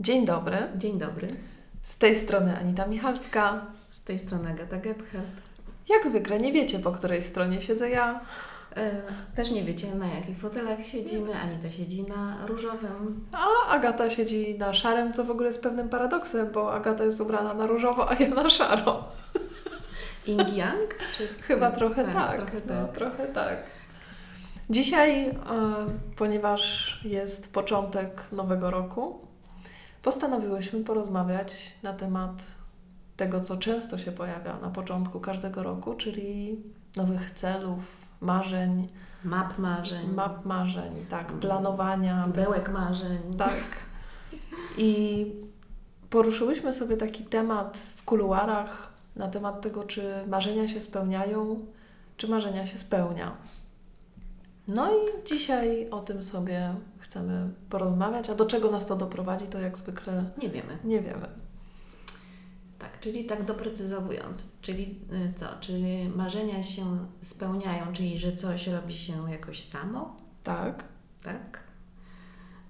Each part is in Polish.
Dzień dobry. Dzień dobry. Z tej strony Anita Michalska. Z tej strony Agata Gebhardt. Jak zwykle nie wiecie, po której stronie siedzę ja. E, też nie wiecie, na jakich fotelach siedzimy. Anita siedzi na różowym. A Agata siedzi na szarym, co w ogóle jest pewnym paradoksem, bo Agata jest ubrana na różowo, a ja na szaro. Ing Yang? Czy... Chyba trochę tak. tak. Trochę, no, tak. trochę tak. Dzisiaj, e, ponieważ jest początek nowego roku, postanowiłyśmy porozmawiać na temat tego, co często się pojawia na początku każdego roku, czyli nowych celów, marzeń. Map marzeń. Map marzeń, tak, planowania. Pudełek marzeń. Tak. I poruszyłyśmy sobie taki temat w kuluarach na temat tego, czy marzenia się spełniają, czy marzenia się spełnia. No i dzisiaj o tym sobie chcemy porozmawiać, a do czego nas to doprowadzi, to jak zwykle nie wiemy. Nie wiemy. Tak, czyli tak doprecyzowując, czyli y, co? Czyli marzenia się spełniają, czyli że coś robi się jakoś samo? Tak. Tak.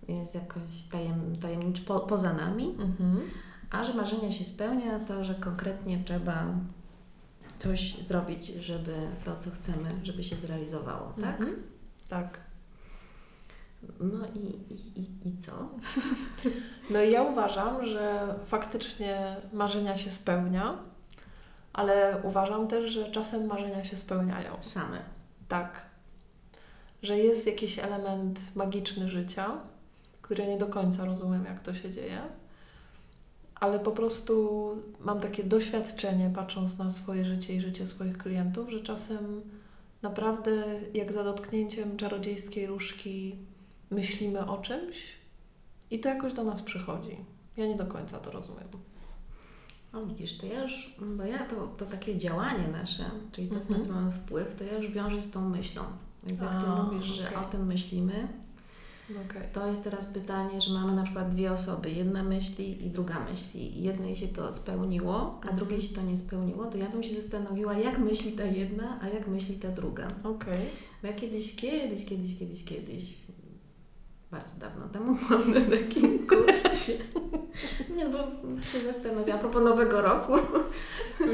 Jest jakoś tajem, tajemniczo po, poza nami. Mhm. A że marzenia się spełnia, to że konkretnie trzeba coś zrobić, żeby to, co chcemy, żeby się zrealizowało, tak? Mhm. Tak. No i, i, i, i co? No i ja uważam, że faktycznie marzenia się spełnia, ale uważam też, że czasem marzenia się spełniają. Same. Tak. Że jest jakiś element magiczny życia, który nie do końca rozumiem, jak to się dzieje, ale po prostu mam takie doświadczenie, patrząc na swoje życie i życie swoich klientów, że czasem naprawdę jak za dotknięciem czarodziejskiej różki myślimy o czymś i to jakoś do nas przychodzi. Ja nie do końca to rozumiem. O widzisz, to ja już, bo ja to, to takie działanie nasze, czyli to, mhm. na co mamy wpływ, to ja już wiążę z tą myślą. Więc jak Ty A, mówisz, okay. że o tym myślimy, Okay. To jest teraz pytanie, że mamy na przykład dwie osoby, jedna myśli i druga myśli. Jednej się to spełniło, a drugiej się to nie spełniło, to ja bym się zastanowiła, jak myśli ta jedna, a jak myśli ta druga. Okay. Bo ja kiedyś, kiedyś, kiedyś, kiedyś, kiedyś, bardzo dawno temu byłam na takim kursie. Nie, bo się zastanawiałam, a propos nowego roku.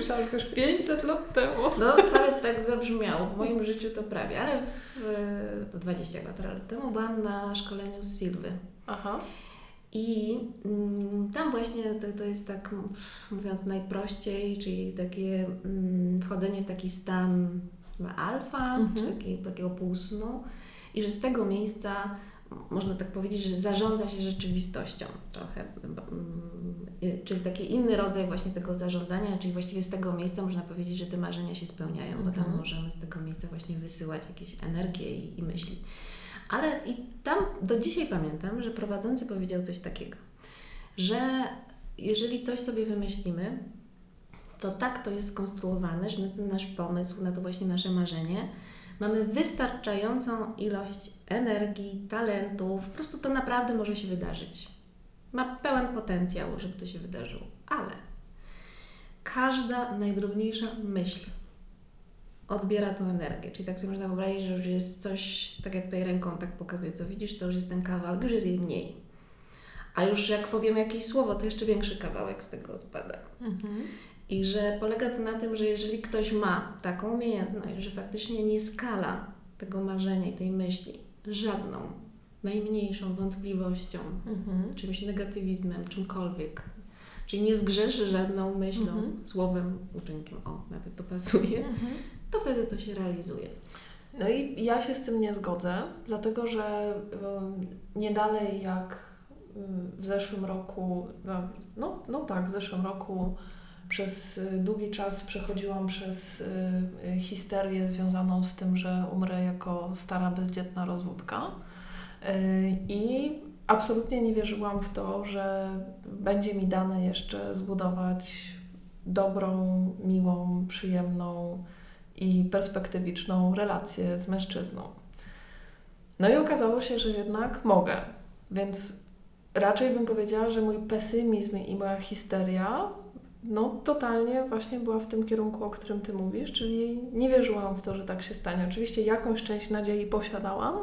Że już 500 lat temu. No, prawie tak zabrzmiało. W moim życiu to prawie, ale w, 20 lat temu byłam na szkoleniu z Silwy. Aha. I mm, tam właśnie to, to jest tak, mówiąc najprościej, czyli takie mm, wchodzenie w taki stan alfa, mhm. czy taki, takiego półsnu i że z tego miejsca można tak powiedzieć, że zarządza się rzeczywistością trochę, mm, czyli taki inny rodzaj właśnie tego zarządzania, czyli właściwie z tego miejsca można powiedzieć, że te marzenia się spełniają, -hmm. bo tam mhm. możemy z tego miejsca właśnie wysyłać jakieś energię i, i myśli. Ale i tam do dzisiaj pamiętam, że prowadzący powiedział coś takiego, że jeżeli coś sobie wymyślimy, to tak to jest skonstruowane, że na ten nasz pomysł, na to właśnie nasze marzenie, mamy wystarczającą ilość energii, talentów, po prostu to naprawdę może się wydarzyć. Ma pełen potencjał, żeby to się wydarzyło, ale każda najdrobniejsza myśl odbiera tą energię. Czyli tak sobie można wyobrazić, że już jest coś, tak jak tutaj ręką tak pokazuje, co widzisz, to już jest ten kawałek, już jest jej mniej. A już jak powiem jakieś słowo, to jeszcze większy kawałek z tego odpada. Mhm. I że polega to na tym, że jeżeli ktoś ma taką umiejętność, że faktycznie nie skala tego marzenia i tej myśli żadną, najmniejszą wątpliwością, mhm. czymś negatywizmem, czymkolwiek, czyli nie zgrzeszy żadną myślą, mhm. słowem, uczynkiem, o, nawet to pasuje, mhm. to wtedy to się realizuje. No i ja się z tym nie zgodzę, dlatego że nie dalej jak w zeszłym roku, no, no, no tak, w zeszłym roku przez y, długi czas przechodziłam przez y, y, histerię związaną z tym, że umrę jako stara, bezdzietna rozwódka. I absolutnie nie wierzyłam w to, że będzie mi dane jeszcze zbudować dobrą, miłą, przyjemną i perspektywiczną relację z mężczyzną. No i okazało się, że jednak mogę. Więc raczej bym powiedziała, że mój pesymizm i moja histeria no, totalnie właśnie była w tym kierunku, o którym Ty mówisz, czyli nie wierzyłam w to, że tak się stanie. Oczywiście jakąś część nadziei posiadałam,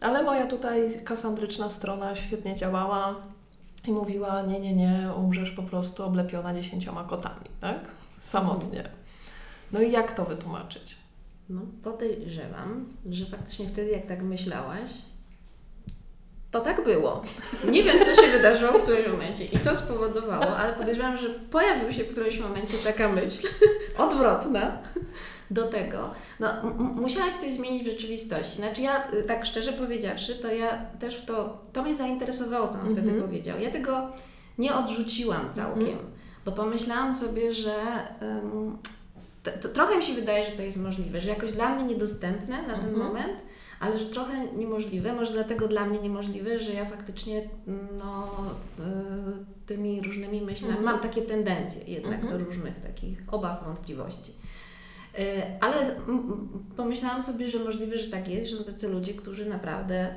ale moja tutaj kasandryczna strona świetnie działała i mówiła, nie, nie, nie, umrzesz po prostu oblepiona dziesięcioma kotami, tak? Samotnie. No i jak to wytłumaczyć? No, podejrzewam, że faktycznie wtedy, jak tak myślałaś, to tak było. Nie wiem, co się wydarzyło w którymś momencie i co spowodowało, ale podejrzewam, że pojawił się w którymś momencie taka myśl odwrotna do tego. No, musiałaś coś zmienić w rzeczywistości. Znaczy ja, y, tak szczerze powiedziawszy, to ja też w to, to mnie zainteresowało, co on mm -hmm. wtedy powiedział. Ja tego nie odrzuciłam całkiem, mm -hmm. bo pomyślałam sobie, że um, to, to, trochę mi się wydaje, że to jest możliwe, że jakoś dla mnie niedostępne na ten mm -hmm. moment, ale że trochę niemożliwe, może dlatego dla mnie niemożliwe, że ja faktycznie no, y, tymi różnymi myślami mhm. mam takie tendencje jednak do różnych takich obaw, wątpliwości. E, ale pomyślałam sobie, że możliwe, że tak jest, że są tacy ludzie, którzy naprawdę e,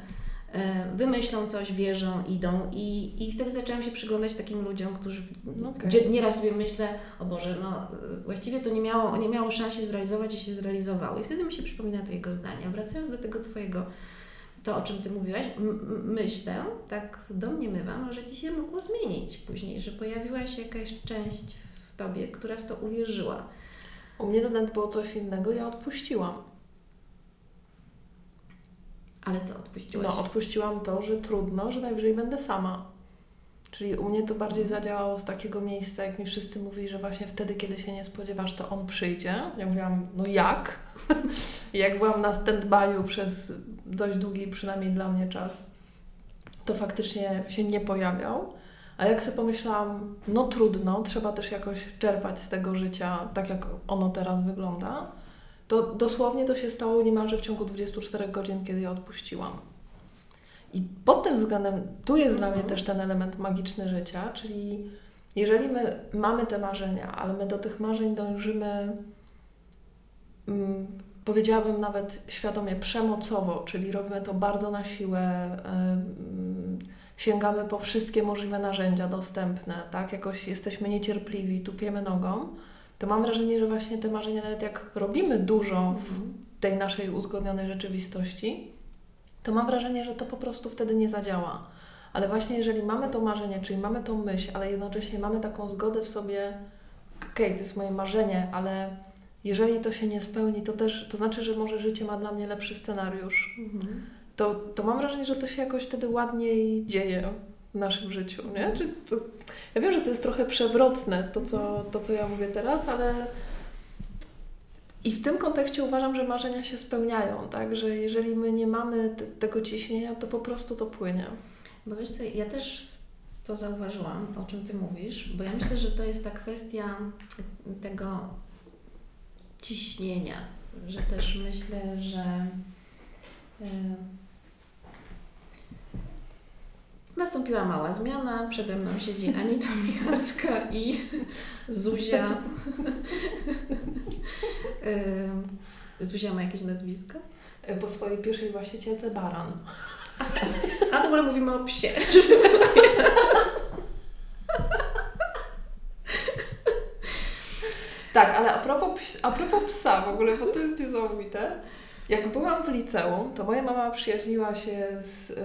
wymyślą coś, wierzą, idą i, i wtedy zaczęłam się przyglądać takim ludziom, którzy no okay. gdzie nieraz sobie myślę, o Boże, no właściwie to nie miało, nie miało szans się zrealizować i się zrealizowało. I wtedy mi się przypomina to jego zdanie. Wracając do tego Twojego, to o czym Ty mówiłaś, myślę, tak domniemywam, że Ci się mogło zmienić później, że pojawiła się jakaś część w Tobie, która w to uwierzyła u mnie to było coś innego, ja odpuściłam. Ale co odpuściłaś? No, odpuściłam to, że trudno, że najwyżej będę sama. Czyli u mnie to bardziej zadziałało z takiego miejsca, jak mi wszyscy mówili, że właśnie wtedy, kiedy się nie spodziewasz, to on przyjdzie. Ja mówiłam, no jak? Jak byłam na stand-by'u przez dość długi, przynajmniej dla mnie czas, to faktycznie się nie pojawiał. A jak sobie pomyślałam, no trudno, trzeba też jakoś czerpać z tego życia, tak jak ono teraz wygląda, to dosłownie to się stało niemalże w ciągu 24 godzin, kiedy je odpuściłam. I pod tym względem tu jest dla mnie mhm. też ten element magiczny życia, czyli jeżeli my mamy te marzenia, ale my do tych marzeń dążymy, mm, powiedziałabym nawet świadomie przemocowo, czyli robimy to bardzo na siłę, sięgamy po wszystkie możliwe narzędzia dostępne, tak? Jakoś jesteśmy niecierpliwi, tupiemy nogą, to mam wrażenie, że właśnie te marzenia, nawet jak robimy dużo w mhm. tej naszej uzgodnionej rzeczywistości, to mam wrażenie, że to po prostu wtedy nie zadziała. Ale właśnie jeżeli mamy to marzenie, czyli mamy tą myśl, ale jednocześnie mamy taką zgodę w sobie, okej, okay, to jest moje marzenie, ale jeżeli to się nie spełni, to też, to znaczy, że może życie ma dla mnie lepszy scenariusz. Mhm to, to mam wrażenie, że to się jakoś wtedy ładniej dzieje w naszym życiu, nie? Czy to, ja wiem, że to jest trochę przewrotne, to co, to co ja mówię teraz, ale i w tym kontekście uważam, że marzenia się spełniają, tak? Że jeżeli my nie mamy tego ciśnienia, to po prostu to płynie. Bo wiesz co, ja też to zauważyłam, o czym Ty mówisz, bo ja myślę, że to jest ta kwestia tego ciśnienia, że też myślę, że yy, Nastąpiła mała zmiana. Przede mną siedzi Anita Michalska i Zuzia. Zuzia ma jakieś nazwisko? E, po swojej pierwszej właścicielce Baran. A w ogóle mówimy o psie. tak, ale a propos, a propos psa w ogóle, bo to jest niesamowite. Jak byłam w liceum, to moja mama przyjaźniła się z y,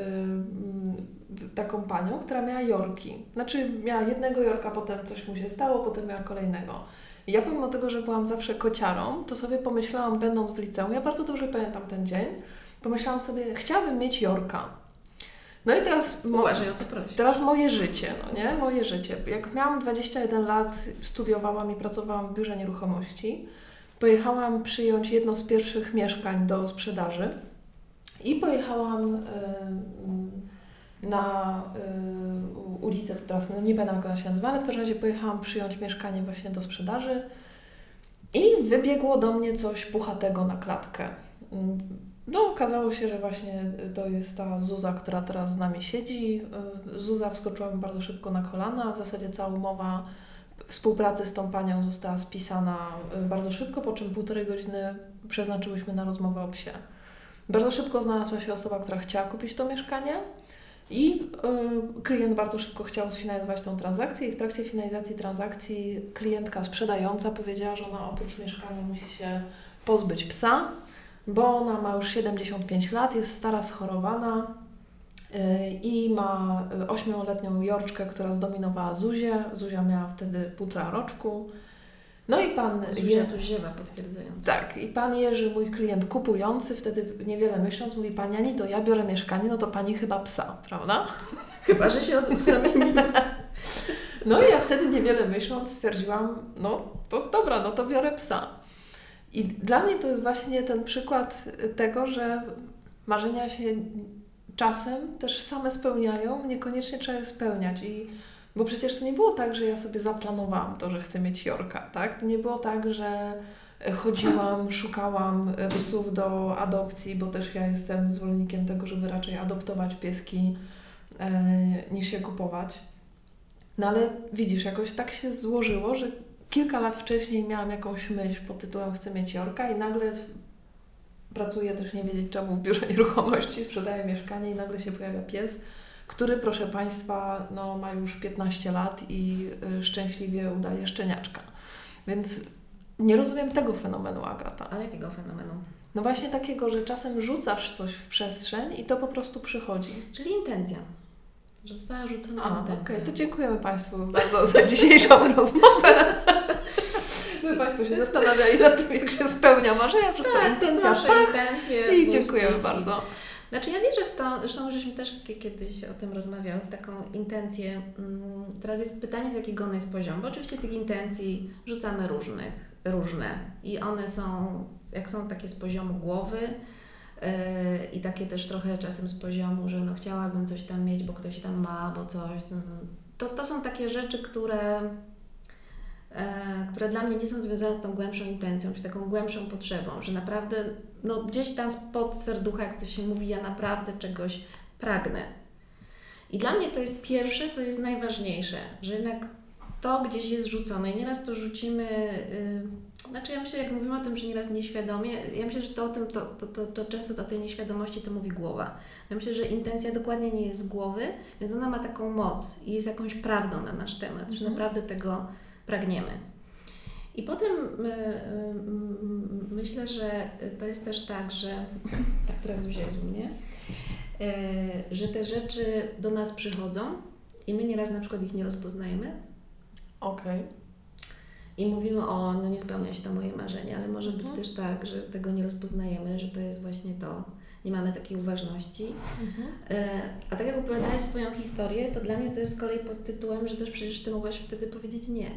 taką panią, która miała Jorki. Znaczy miała jednego Jorka, potem coś mu się stało, potem miała kolejnego. I ja pomimo tego, że byłam zawsze kociarą, to sobie pomyślałam, będąc w liceum, ja bardzo dobrze pamiętam ten dzień, pomyślałam sobie, chciałabym mieć Jorka. No i teraz, mo- Uważaj, o co teraz moje życie, no nie? Moje życie. Jak miałam 21 lat, studiowałam i pracowałam w biurze nieruchomości, pojechałam przyjąć jedno z pierwszych mieszkań do sprzedaży i pojechałam... Yy, na y, ulicę, teraz no nie pamiętam jak ona się nazywa, ale w każdym razie pojechałam przyjąć mieszkanie właśnie do sprzedaży i wybiegło do mnie coś puchatego na klatkę. Mm, no, okazało się, że właśnie to jest ta Zuza, która teraz z nami siedzi. Y, Zuza wskoczyła mi bardzo szybko na kolana. W zasadzie cała umowa współpracy z tą panią została spisana y, bardzo szybko, po czym półtorej godziny przeznaczyłyśmy na rozmowę o psie. Bardzo szybko znalazła się osoba, która chciała kupić to mieszkanie. I y, klient bardzo szybko chciał sfinalizować tą transakcję i w trakcie finalizacji transakcji klientka sprzedająca powiedziała, że ona oprócz mieszkania musi się pozbyć psa, bo ona ma już 75 lat, jest stara, schorowana i ma ośmioletnią Jorczkę, która zdominowała Zuzię. Zuzia miała wtedy półtora roczku. No i pan... Zuzia tu ziewa potwierdzająca. Tak, i pan Jerzy, mój klient kupujący, wtedy niewiele myśląc, mówi Pani Ani, to ja biorę mieszkanie, no to Pani chyba psa, prawda? Chyba, że się odstawimy. No i ja wtedy niewiele myśląc stwierdziłam, no to dobra, no to biorę psa. I dla mnie to jest właśnie ten przykład tego, że marzenia się czasem też same spełniają, niekoniecznie trzeba je spełniać. I, bo przecież to nie było tak, że ja sobie zaplanowałam to, że chcę mieć Jorka, tak? To nie było tak, że chodziłam, szukałam psów do adopcji, bo też ja jestem zwolennikiem tego, żeby raczej adoptować pieski e, niż je kupować. No ale widzisz, jakoś tak się złożyło, że kilka lat wcześniej miałam jakąś myśl pod tytułem chcę mieć Jorka i nagle pracuję też nie wiedzieć czemu w biurze nieruchomości, sprzedaję mieszkanie i nagle się pojawia pies, który proszę Państwa no, ma już 15 lat i y, szczęśliwie udaje szczeniaczka. Więc nie rozumiem tego fenomenu, Agata. Ale jakiego fenomenu? No właśnie takiego, że czasem rzucasz coś w przestrzeń i to po prostu przychodzi. Czyli intencja. Została rzucona A, intencja. okej, okay. to dziękujemy Państwu bardzo za dzisiejszą rozmowę. Gdyby Państwo się zastanawiali nad tym, jak się spełnia marzenia, przez tak, to intencja, pach, intencje. I dziękujemy bardzo. Znaczy ja wierzę w to, zresztą żeśmy też kiedyś o tym rozmawiały, w taką intencję. Mm, teraz jest pytanie, z jakiego ona jest poziomu, bo oczywiście tych intencji rzucamy różnych, różne i one są, jak są takie z poziomu głowy, yy, i takie też trochę czasem z poziomu, że no chciałabym coś tam mieć, bo ktoś tam ma, bo coś. No, no. to, to są takie rzeczy, które które dla mnie nie są związane z tą głębszą intencją, czy taką głębszą potrzebą, że naprawdę no, gdzieś tam spod serducha, jak to się mówi, ja naprawdę czegoś pragnę. I dla mnie to jest pierwsze, co jest najważniejsze, że jednak to gdzieś jest rzucone i nieraz to rzucimy, yy, znaczy ja myślę, jak mówimy o tym, że nieraz nieświadomie, ja myślę, że to o tym, to, to, to, to często o tej nieświadomości to mówi głowa. Ja myślę, że intencja dokładnie nie jest z głowy, więc ona ma taką moc i jest jakąś prawdą na nasz temat, że mhm. naprawdę tego pragniemy. I potem my, y, myślę, że to jest też tak, że tak teraz wzięło mnie, y, że te rzeczy do nas przychodzą i my nieraz na przykład ich nie rozpoznajemy. Okej. Okay. I mówimy, o, no nie spełnia się to moje marzenie, ale może mhm. być też tak, że tego nie rozpoznajemy, że to jest właśnie to, nie mamy takiej uważności. Mhm. Y, a tak jak opowiadałeś swoją historię, to dla mnie to jest z kolei pod tytułem, że też przecież Ty mogłaś wtedy powiedzieć nie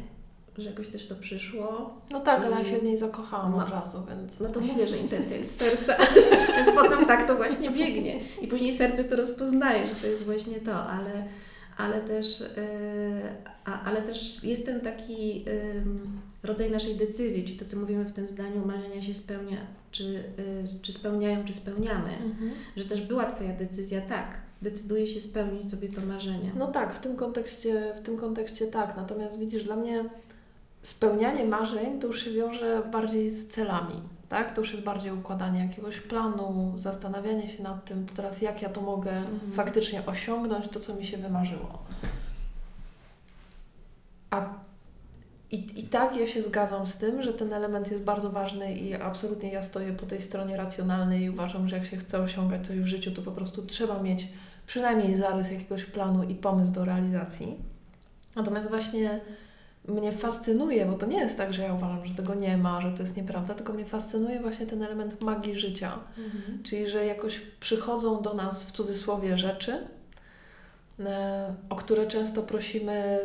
że jakoś też to przyszło. No tak, ale ja się w niej zakochałam no, od razu, więc... No to mówię, że intencja jest serca, więc potem tak to właśnie biegnie. I później serce to rozpoznaje, że to jest właśnie to, ale, ale, też, yy, ale też jest ten taki yy, rodzaj naszej decyzji, czyli to, co mówimy w tym zdaniu, marzenia się spełnia, czy, yy, czy spełniają, czy spełniamy. Mhm. Że też była Twoja decyzja, tak, decyduje się spełnić sobie to marzenie. No tak, w tym kontekście, w tym kontekście tak. Natomiast widzisz, dla mnie spełnianie marzeń to już się wiąże bardziej z celami, tak? To już jest bardziej układanie jakiegoś planu, zastanawianie się nad tym, to teraz jak ja to mogę mhm. faktycznie osiągnąć, to co mi się wymarzyło. A i, I tak ja się zgadzam z tym, że ten element jest bardzo ważny i absolutnie ja stoję po tej stronie racjonalnej i uważam, że jak się chce osiągać coś w życiu, to po prostu trzeba mieć przynajmniej zarys jakiegoś planu i pomysł do realizacji. Natomiast właśnie mnie fascynuje, bo to nie jest tak, że ja uważam, że tego nie ma, że to jest nieprawda, tylko mnie fascynuje właśnie ten element magii życia. Mhm. Czyli, że jakoś przychodzą do nas w cudzysłowie rzeczy, e, o które często prosimy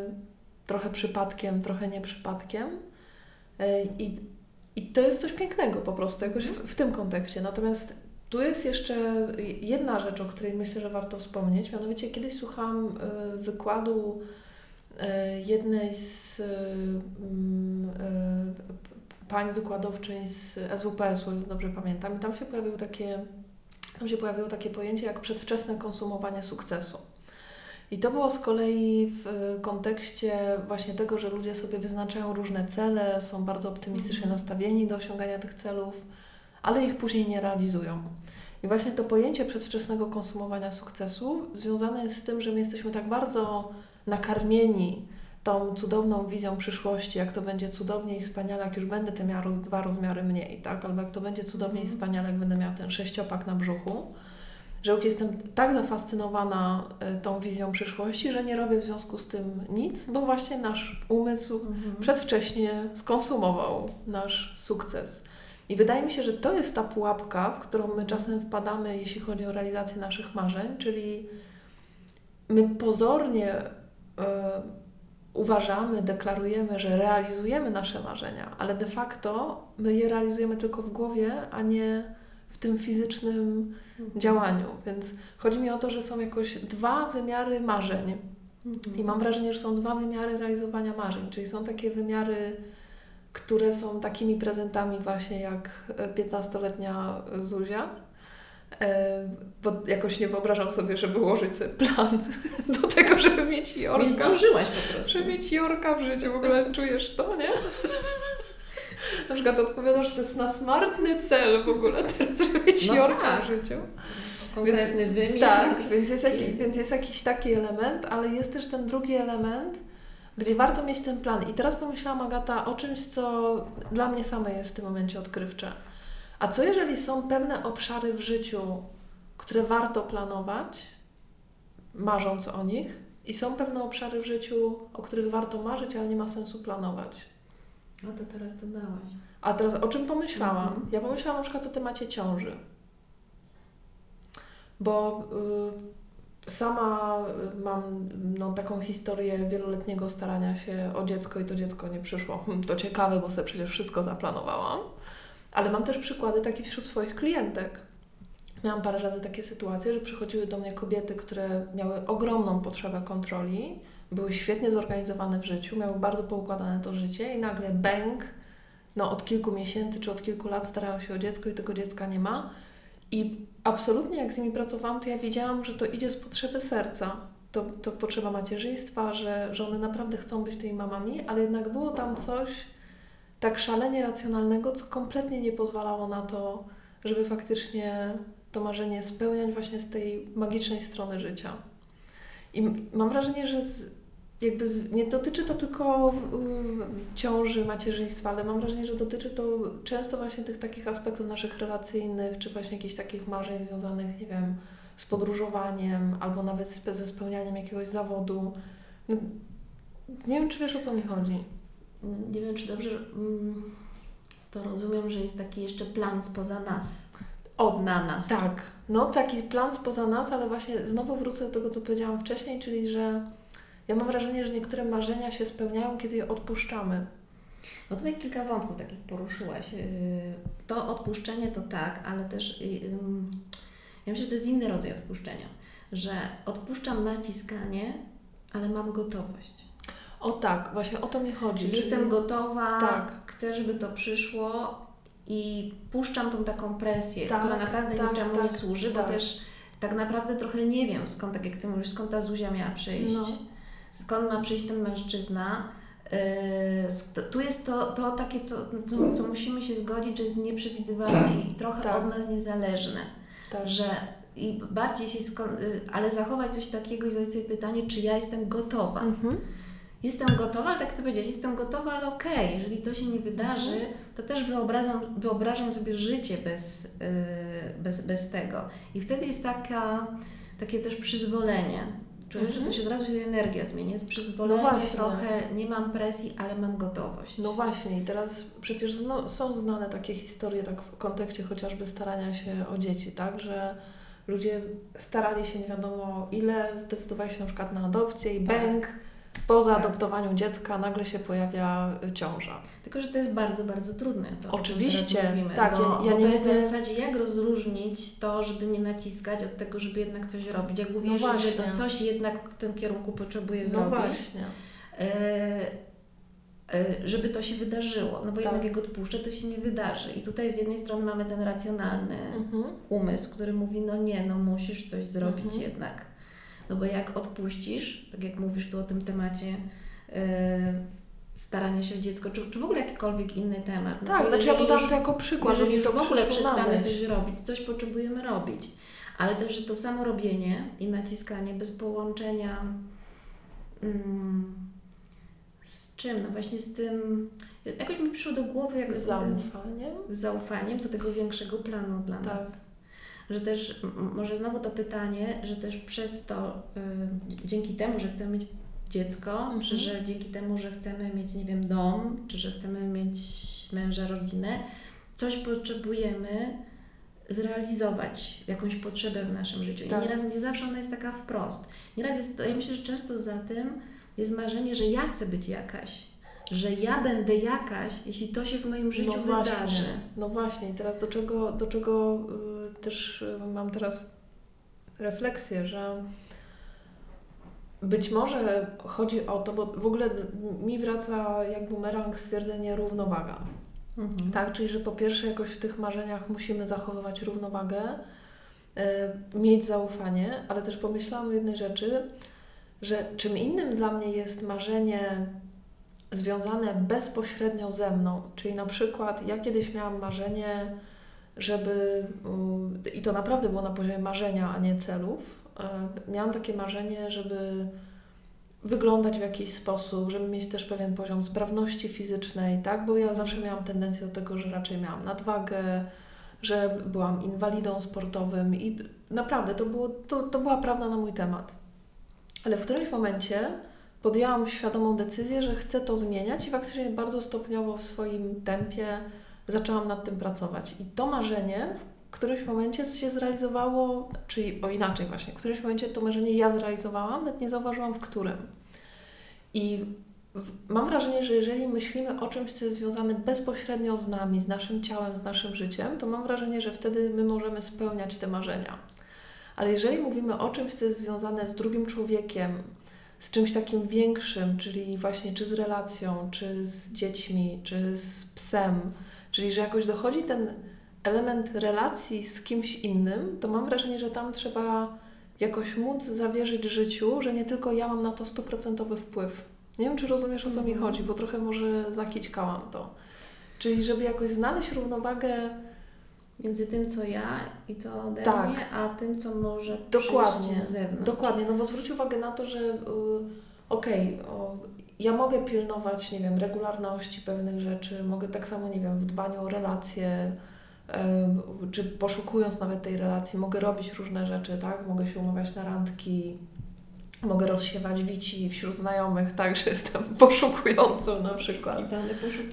trochę przypadkiem, trochę nie przypadkiem. E, I, i to jest coś pięknego po prostu, jakoś w, mhm. w tym kontekście. Natomiast tu jest jeszcze jedna rzecz, o której myślę, że warto wspomnieć. Mianowicie kiedyś słuchałam e, wykładu jednej z mm, e, pań wykładowczyń z SWPS-u, dobrze pamiętam, i tam się pojawiło takie, tam się pojawiło takie pojęcie jak przedwczesne konsumowanie sukcesu. I to było z kolei w kontekście właśnie tego, że ludzie sobie wyznaczają różne cele, są bardzo optymistycznie mhm. nastawieni do osiągania tych celów, ale ich później nie realizują. I właśnie to pojęcie przedwczesnego konsumowania sukcesu związane jest z tym, że my jesteśmy tak bardzo nakarmieni tą cudowną wizją przyszłości, jak to będzie cudownie i wspaniale, jak już będę te miał dwa rozmiary mniej, tak? Albo jak to będzie cudownie i mhm. wspaniale, jak będę miał ten sześciopak na brzuchu, że już jestem tak zafascynowana y, tą wizją przyszłości, że nie robię w związku z tym nic, bo właśnie nasz umysł Mhm. przedwcześnie skonsumował nasz sukces. I wydaje mi się, że to jest ta pułapka, w którą my czasem wpadamy, jeśli chodzi o realizację naszych marzeń, czyli my pozornie uważamy, deklarujemy, że realizujemy nasze marzenia, ale de facto my je realizujemy tylko w głowie, a nie w tym fizycznym Mhm. działaniu. Więc chodzi mi o to, że są jakoś dwa wymiary marzeń. Mhm. I mam wrażenie, że są dwa wymiary realizowania marzeń, czyli są takie wymiary, które są takimi prezentami właśnie jak e, 15-letnia Zuzia. Bo jakoś nie wyobrażam sobie, żeby ułożyć sobie plan do tego, żeby mieć Nie Jorka. zdążyłaś po prostu. Żeby mieć Jorka w życiu, w ogóle czujesz to, nie? Na przykład odpowiadasz, że to jest na smartny cel w ogóle teraz, żeby mieć No Jorka tak. w życiu. Konkretny wymiar. Tak, więc jest, jaki, więc jest jakiś taki element, ale jest też ten drugi element, gdzie warto mieć ten plan. I teraz pomyślałam, Agata, o czymś, co dla mnie samej jest w tym momencie odkrywcze. A co jeżeli są pewne obszary w życiu, które warto planować, marząc o nich, i są pewne obszary w życiu, o których warto marzyć, ale nie ma sensu planować? No to teraz dodałaś. A teraz o czym pomyślałam? Mhm. Ja pomyślałam na przykład o temacie ciąży. Bo y, sama y, mam no, taką historię wieloletniego starania się o dziecko i to dziecko nie przyszło. To ciekawe, bo sobie przecież wszystko zaplanowałam. Ale mam też przykłady takie wśród swoich klientek. Miałam parę razy takie sytuacje, że przychodziły do mnie kobiety, które miały ogromną potrzebę kontroli, były świetnie zorganizowane w życiu, miały bardzo poukładane to życie i nagle bęk, no od kilku miesięcy czy od kilku lat starają się o dziecko i tego dziecka nie ma. I absolutnie jak z nimi pracowałam, to ja wiedziałam, że to idzie z potrzeby serca. To, to potrzeba macierzyństwa, że, że one naprawdę chcą być tymi mamami, ale jednak było tam coś tak szalenie racjonalnego, co kompletnie nie pozwalało na to, żeby faktycznie to marzenie spełniać właśnie z tej magicznej strony życia. I mam wrażenie, że z, jakby z, nie dotyczy to tylko y, ciąży, macierzyństwa, ale mam wrażenie, że dotyczy to często właśnie tych takich aspektów naszych relacyjnych, czy właśnie jakichś takich marzeń związanych, nie wiem, z podróżowaniem, albo nawet z, ze spełnianiem jakiegoś zawodu. No, nie wiem, czy wiesz o co mi chodzi. Nie wiem, czy dobrze mm, to rozumiem, że jest taki jeszcze plan spoza nas. O, Na nas. Tak, no taki plan spoza nas, ale właśnie znowu wrócę do tego, co powiedziałam wcześniej, czyli że ja mam wrażenie, że niektóre marzenia się spełniają, kiedy je odpuszczamy. No tutaj kilka wątków takich poruszyłaś. Yy, To odpuszczenie to tak, ale też ym, ja myślę, że to jest inny rodzaj odpuszczenia, że odpuszczam naciskanie, ale mam gotowość. O tak, właśnie o to mi chodzi. Czyli jestem gotowa, Tak. chcę, żeby to przyszło i puszczam tą taką presję, Tak, która naprawdę tak, niczemu tak, nie służy, tak. bo też tak naprawdę trochę nie wiem skąd, tak jak Ty mówisz, skąd ta Zuzia miała przyjść, No. skąd ma przyjść ten mężczyzna. Yy, tu jest to, to takie, co, co, co musimy się zgodzić, że jest nieprzewidywalne i trochę Tak. od nas niezależne, Tak. że i bardziej się, skon- yy, ale zachować coś takiego i zadać sobie pytanie, czy ja jestem gotowa. Mhm. Jestem gotowa, ale tak chcę powiedzieć, jestem gotowa, ale okej, jeżeli to się nie wydarzy, Mhm. to też wyobrażam, wyobrażam sobie życie bez, yy, bez, bez tego. I wtedy jest taka, takie też przyzwolenie. Czuję, Mhm. że to się od razu się energia zmienia. Jest przyzwolenie No właśnie. trochę, nie mam presji, ale mam gotowość. No właśnie, i teraz przecież zno, są znane takie historie, tak w kontekście chociażby starania się o dzieci, tak, że ludzie starali się nie wiadomo ile, zdecydowali się na przykład na adopcję i Tak. bęk, po Tak. zaadoptowaniu dziecka nagle się pojawia y, ciąża. Tylko, że to jest bardzo, bardzo trudne. To, Oczywiście, mówimy, tak, Bo, ja- ja bo nie to jest na mówię- zasadzie, jak rozróżnić to, żeby nie naciskać od tego, żeby jednak coś robić. Jak że No właśnie. to coś jednak w tym kierunku potrzebuje No zrobić. właśnie. e, e, żeby to się wydarzyło. No bo Tak. jednak jak odpuszczę, to się nie wydarzy. I tutaj z jednej strony mamy ten racjonalny Mhm. umysł, który mówi, no nie, no musisz coś zrobić Mhm. jednak. No bo jak odpuścisz, tak jak mówisz tu o tym temacie e, starania się o dziecko, czy, czy w ogóle jakikolwiek inny temat. No Tak, to znaczy ja podam już- to jako przykład, jeżeli już w ogóle przestanę coś robić, coś potrzebujemy robić. Ale też, że to samo robienie i naciskanie bez połączenia mm, z czym? No właśnie z tym, jakoś mi przyszło do głowy jak Z zaufaniem. z zaufaniem do tego większego planu dla Tak. nas. Że też może znowu to pytanie, że też przez to, y, dzięki temu, że chcemy mieć dziecko, mhm. czy że dzięki temu, że chcemy mieć, nie wiem, dom, czy że chcemy mieć męża, rodzinę, coś potrzebujemy zrealizować, jakąś potrzebę w naszym życiu. Tak. I nieraz nie zawsze ona jest taka wprost. Nieraz jest, ja myślę, że często za tym jest marzenie, że ja chcę być jakaś, że ja będę jakaś, jeśli to się w moim życiu no właśnie, wydarzy. No właśnie, teraz do czego, do czego y, też y, mam teraz refleksję, że być może chodzi o to, bo w ogóle mi wraca jak bumerang stwierdzenie równowaga. Mhm. Tak, czyli że po pierwsze jakoś w tych marzeniach musimy zachowywać równowagę, y, mieć zaufanie, ale też pomyślałam o jednej rzeczy, że czym innym dla mnie jest marzenie związane bezpośrednio ze mną, czyli na przykład ja kiedyś miałam marzenie, żeby, i to naprawdę było na poziomie marzenia, a nie celów, y, miałam takie marzenie, żeby wyglądać w jakiś sposób, żeby mieć też pewien poziom sprawności fizycznej, tak? Bo ja zawsze miałam tendencję do tego, że raczej miałam nadwagę, że byłam inwalidą sportowym i naprawdę to, było, to, to była prawda na mój temat. Ale w którymś momencie podjęłam świadomą decyzję, że chcę to zmieniać i faktycznie bardzo stopniowo w swoim tempie zaczęłam nad tym pracować. I to marzenie w którymś momencie się zrealizowało, czyli o inaczej właśnie, w którymś momencie to marzenie ja zrealizowałam, nawet nie zauważyłam w którym. I mam wrażenie, że jeżeli myślimy o czymś, co jest związane bezpośrednio z nami, z naszym ciałem, z naszym życiem, to mam wrażenie, że wtedy my możemy spełniać te marzenia. Ale jeżeli mówimy o czymś, co jest związane z drugim człowiekiem, z czymś takim większym, czyli właśnie czy z relacją, czy z dziećmi, czy z psem, czyli że jakoś dochodzi ten element relacji z kimś innym, to mam wrażenie, że tam trzeba jakoś móc zawierzyć życiu, że nie tylko ja mam na to stuprocentowy wpływ. Nie wiem, czy rozumiesz, o co mi mhm. chodzi, bo trochę może zakićkałam to. Czyli żeby jakoś znaleźć równowagę między tym, co ja i co ode tak. mnie, a tym, co może dokładnie, z zewnątrz. Dokładnie, no bo zwróć uwagę na to, że yy, okej, okay, ja mogę pilnować, nie wiem, regularności pewnych rzeczy, mogę tak samo, nie wiem, w dbaniu o relacje, czy poszukując nawet tej relacji, mogę robić różne rzeczy, tak? Mogę się umawiać na randki, mogę rozsiewać wici wśród znajomych, tak, że jestem poszukującą na przykład.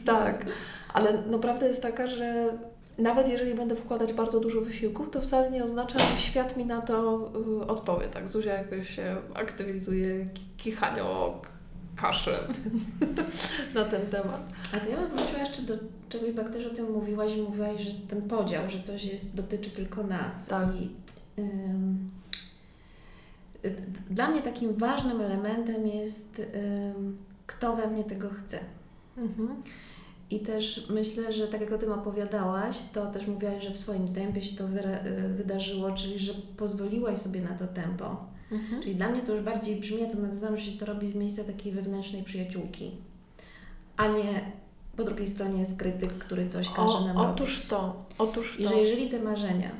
Tak, ale no prawda jest taka, że nawet jeżeli będę wkładać bardzo dużo wysiłków, to wcale nie oznacza, że świat mi na to y, odpowie. Tak, Zuzia jakoś się aktywizuje kichanio kaszę na ten temat. A to ja bym wróciła jeszcze do czegoś, bo też o tym mówiłaś i mówiłaś, że ten podział, że coś jest, dotyczy tylko nas. Tak. I, ym, dla mnie takim ważnym elementem jest, ym, kto we mnie tego chce. Mhm. I też myślę, że tak jak o tym opowiadałaś, to też mówiłaś, że w swoim tempie się to y, wydarzyło, czyli że pozwoliłaś sobie na to tempo. Mhm. Czyli dla mnie to już bardziej brzmi, ja to nazywam, że się to robi z miejsca takiej wewnętrznej przyjaciółki, a nie po drugiej stronie jest krytyk, który coś każe o, nam otóż robić. to, otóż to. I że jeżeli te marzenia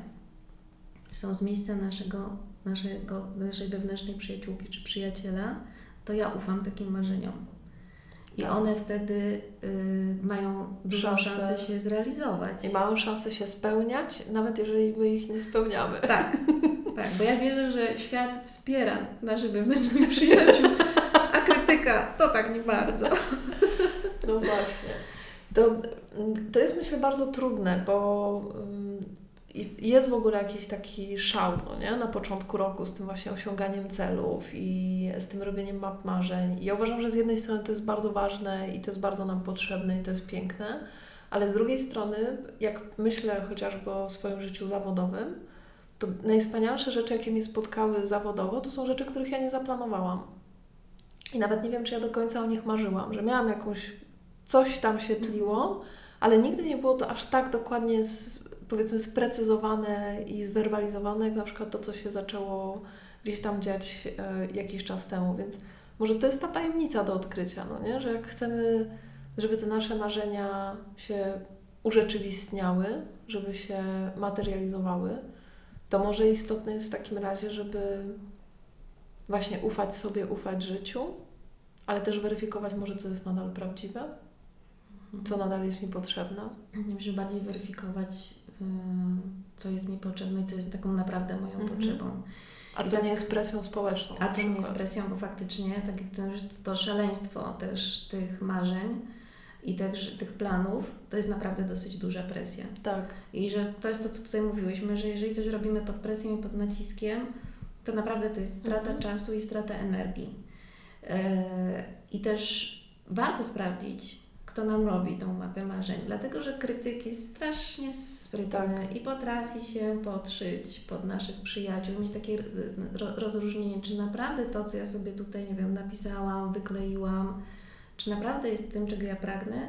są z miejsca naszego, naszego, naszej wewnętrznej przyjaciółki czy przyjaciela, to ja ufam takim marzeniom. I tak. one wtedy y, mają dużą szansę się zrealizować. I mają szansę się spełniać, nawet jeżeli my ich nie spełniamy. Tak, tak, bo ja wierzę, że świat wspiera naszych wewnętrznych przyjaciół, a krytyka to tak nie bardzo. No właśnie. To, to jest myślę bardzo trudne, bo jest w ogóle jakiś taki szał no nie? na początku roku z tym właśnie osiąganiem celów i z tym robieniem map marzeń. I ja uważam, że z jednej strony to jest bardzo ważne i to jest bardzo nam potrzebne i to jest piękne, ale z drugiej strony, jak myślę chociażby o swoim życiu zawodowym, to najwspanialsze rzeczy, jakie mnie spotkały zawodowo, to są rzeczy, których ja nie zaplanowałam. I nawet nie wiem, czy ja do końca o nich marzyłam, że miałam jakąś, coś tam się tliło, ale nigdy nie było to aż tak dokładnie powiedzmy sprecyzowane i zwerbalizowane, jak na przykład to, co się zaczęło gdzieś tam dziać e, jakiś czas temu, więc może to jest ta tajemnica do odkrycia, no nie? że jak chcemy, żeby te nasze marzenia się urzeczywistniały, żeby się materializowały, to może istotne jest w takim razie, żeby właśnie ufać sobie, ufać życiu, ale też weryfikować może, co jest nadal prawdziwe, co nadal jest mi potrzebne. Myślę, bardziej weryfikować co jest mi potrzebne i co jest taką naprawdę moją mhm. potrzebą. A co tak, nie jest presją społeczną? A co nie jest presją, bo faktycznie, tak jak to, to szaleństwo też tych marzeń i też tych planów, to jest naprawdę dosyć duża presja. Tak. I że to jest to, co tutaj mówiłyśmy, że jeżeli coś robimy pod presją i pod naciskiem, to naprawdę to jest strata mhm. czasu i strata energii. Yy, I też warto sprawdzić, kto nam robi tą mapę marzeń, dlatego że krytyk jest strasznie sprytny tak. i potrafi się podszyć pod naszych przyjaciół, mieć takie rozróżnienie, czy naprawdę to, co ja sobie tutaj, nie wiem, napisałam, wykleiłam, czy naprawdę jest tym, czego ja pragnę.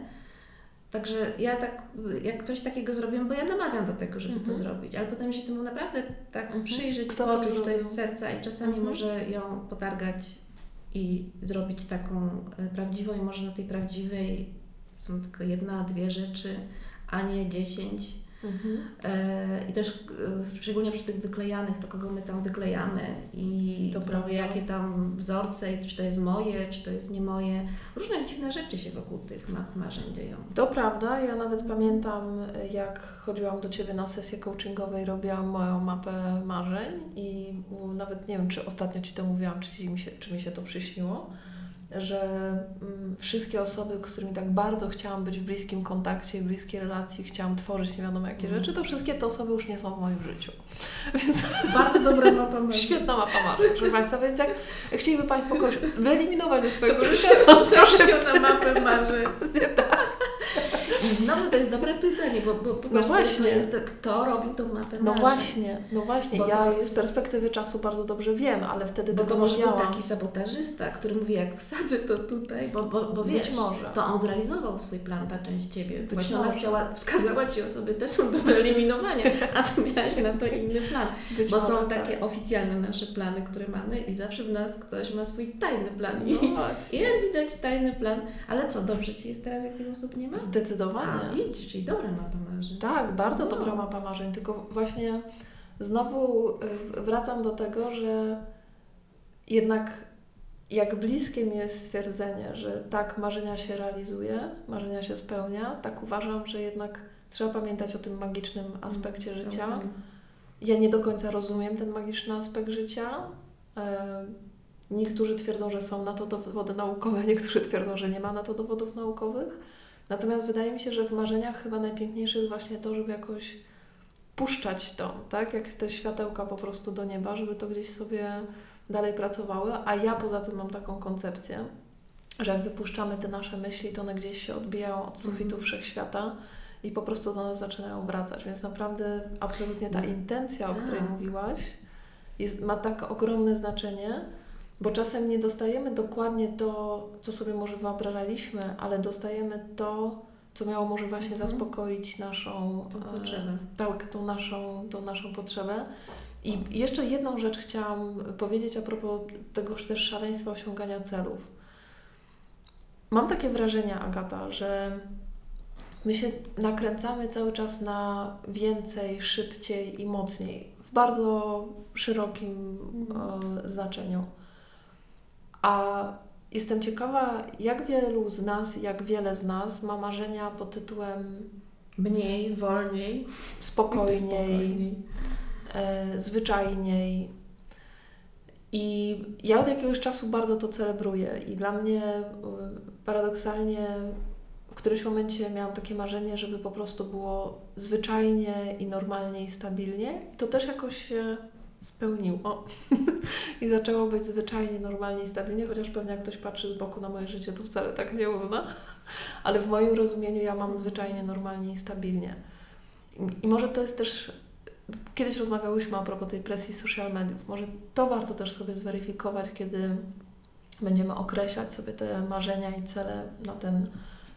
Także ja tak, jak coś takiego zrobię, bo ja namawiam do tego, żeby to mhm. zrobić, ale potem się temu naprawdę tak mhm. przyjrzeć, Kto poczuć, to, to jest serca i czasami mhm. może ją potargać i zrobić taką e, prawdziwą i może na tej prawdziwej są tylko jedna, dwie rzeczy, a nie dziesięć. Mhm. E, I też e, szczególnie przy tych wyklejanych, to kogo my tam wyklejamy i to jakie tam wzorce, i czy to jest moje, czy to jest nie moje. Różne dziwne rzeczy się wokół tych map marzeń dzieją. To prawda. Ja nawet pamiętam, jak chodziłam do Ciebie na sesję coachingowej, i robiłam moją mapę marzeń i nawet nie wiem, czy ostatnio Ci to mówiłam, czy mi się, czy mi się to przyśniło że mm, wszystkie osoby, z którymi tak bardzo chciałam być w bliskim kontakcie, w bliskiej relacji, chciałam tworzyć nie wiadomo jakie rzeczy, to wszystkie te osoby już nie są w moim życiu. Więc bardzo dobra mapa marzeń. Świetna mapa marzeń, proszę Państwa. Więc jak chcieliby Państwo kogoś wyeliminować ze swojego to życia, to proszę na mapę marzeń. tak. I znowu to jest dobre pytanie, bo, bo, no właśnie. jest to, kto robił tą mapę No właśnie, no właśnie. Bo ja jest... z perspektywy czasu bardzo dobrze wiem, ale wtedy bo to może był taki sabotażysta, który mówi, jak wsadzę to tutaj, bo, bo, bo wiesz, Być może. to on zrealizował swój plan, ta część Ciebie. Być Właśnie ona chciała, wskazała Ci osoby, te są do wyeliminowania, a Ty miałaś na to inny plan. Być bo są takie tak. oficjalne nasze plany, które mamy i zawsze w nas ktoś ma swój tajny plan. No I, I jak widać tajny plan, ale co, dobrze Ci jest teraz, jak tych osób nie ma? Zdecydowanie Zdecydowanie. A, widzisz, czyli dobra mapa marzeń. Tak, bardzo no. dobra mapa marzeń, tylko właśnie znowu y, wracam do tego, że jednak jak bliskie mi jest stwierdzenie, że tak, marzenia się realizuje, marzenia się spełnia, tak uważam, że jednak trzeba pamiętać o tym magicznym aspekcie mm, życia. Ja nie do końca rozumiem ten magiczny aspekt życia. E, niektórzy twierdzą, że są na to dowody naukowe, niektórzy twierdzą, że nie ma na to dowodów naukowych. Natomiast wydaje mi się, że w marzeniach chyba najpiękniejsze jest właśnie to, żeby jakoś puszczać to, tak? Jak te światełka po prostu do nieba, żeby to gdzieś sobie dalej pracowały. A ja poza tym mam taką koncepcję, że jak wypuszczamy te nasze myśli, to one gdzieś się odbijają od sufitu mm. wszechświata i po prostu do nas zaczynają wracać. Więc naprawdę absolutnie ta no. intencja, o której tak. mówiłaś, jest, ma tak ogromne znaczenie bo czasem nie dostajemy dokładnie to, co sobie może wyobrażaliśmy, ale dostajemy to, co miało może właśnie mhm. zaspokoić naszą tą e, potrzebę. tak, tą naszą, tą naszą potrzebę. I jeszcze jedną rzecz chciałam powiedzieć a propos tego też szaleństwa osiągania celów. Mam takie wrażenie, Agata, że my się nakręcamy cały czas na więcej, szybciej i mocniej, w bardzo szerokim mhm. znaczeniu. A jestem ciekawa, jak wielu z nas, jak wiele z nas ma marzenia pod tytułem mniej, wolniej, spokojniej, spokojniej. E, zwyczajniej. I ja od jakiegoś czasu bardzo to celebruję i dla mnie e, paradoksalnie w którymś momencie miałam takie marzenie, żeby po prostu było zwyczajnie i normalnie i stabilnie. I to też jakoś się spełniło i zaczęło być zwyczajnie, normalnie i stabilnie, chociaż pewnie jak ktoś patrzy z boku na moje życie, to wcale tak nie uzna, ale w moim rozumieniu ja mam zwyczajnie, normalnie i stabilnie. I, może to jest też, kiedyś rozmawiałyśmy a propos tej presji social mediów, może to warto też sobie zweryfikować, kiedy będziemy określać sobie te marzenia i cele na ten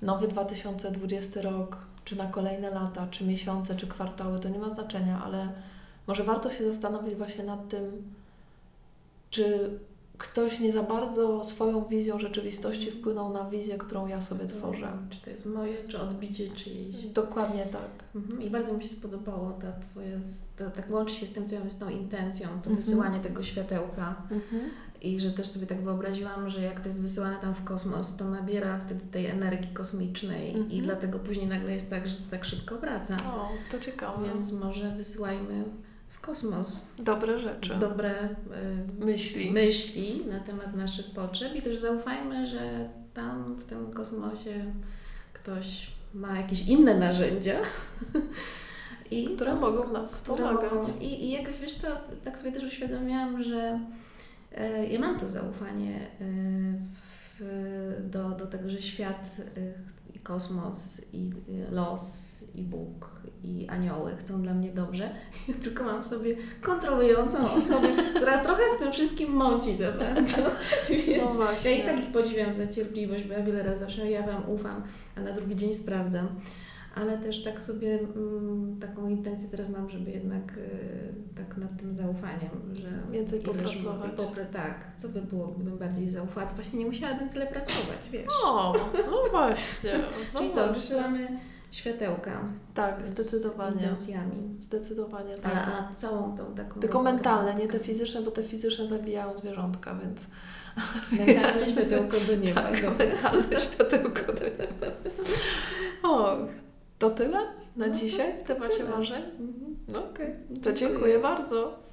nowy 2020 rok, czy na kolejne lata, czy miesiące, czy kwartały, to nie ma znaczenia, ale może warto się zastanowić właśnie nad tym, czy ktoś nie za bardzo swoją wizją rzeczywistości wpłynął na wizję, którą ja sobie tworzę. Czy to jest moje, czy odbicie czyjejś. Dokładnie tak. Mhm. I bardzo mi się spodobało ta Twoja, ta, tak łączy się z tym, co ja z tą intencją, to mhm. wysyłanie tego światełka. Mhm. I że też sobie tak wyobraziłam, że jak to jest wysyłane tam w kosmos, to nabiera wtedy tej energii kosmicznej i Mhm. dlatego później nagle jest tak, że to tak szybko wraca. O, to ciekawe. Więc może wysyłajmy kosmos Dobre rzeczy. dobre y, Myśli. myśli na temat naszych potrzeb i też zaufajmy, że tam w tym kosmosie ktoś ma jakieś inne narzędzia. I które to- mogą nas które pomagać. mogą- I, I jakoś wiesz co, tak sobie też uświadomiłam, że e, ja mam to zaufanie e, w, do, do tego, że świat e, kosmos i e, los i Bóg i anioły chcą dla mnie dobrze. Ja tylko mam w sobie kontrolującą osobę, która trochę w tym wszystkim mąci za bardzo. No Więc właśnie. ja i tak ich podziwiam za cierpliwość, bo ja wiele razy zawsze ja Wam ufam, a na drugi dzień sprawdzam. Ale też tak sobie mm, taką intencję teraz mam, żeby jednak y, tak nad tym zaufaniem, że Więcej popracować. Popra- tak, co by było, gdybym bardziej zaufała, to właśnie nie musiałabym tyle pracować, wiesz. O, no właśnie. No Czyli co, wysyłamy światełka Tak, z zdecydowanie. intencjami. Zdecydowanie tak. a całą tą taką... Tylko mentalne, nie te fizyczne, bo te fizyczne zabijają zwierzątka, więc Mentalne światełko do nieba. tak, mentalne światełko do nieba. O, to tyle na No dzisiaj w temacie marzeń? Mhm. No okej, to dziękuję bardzo.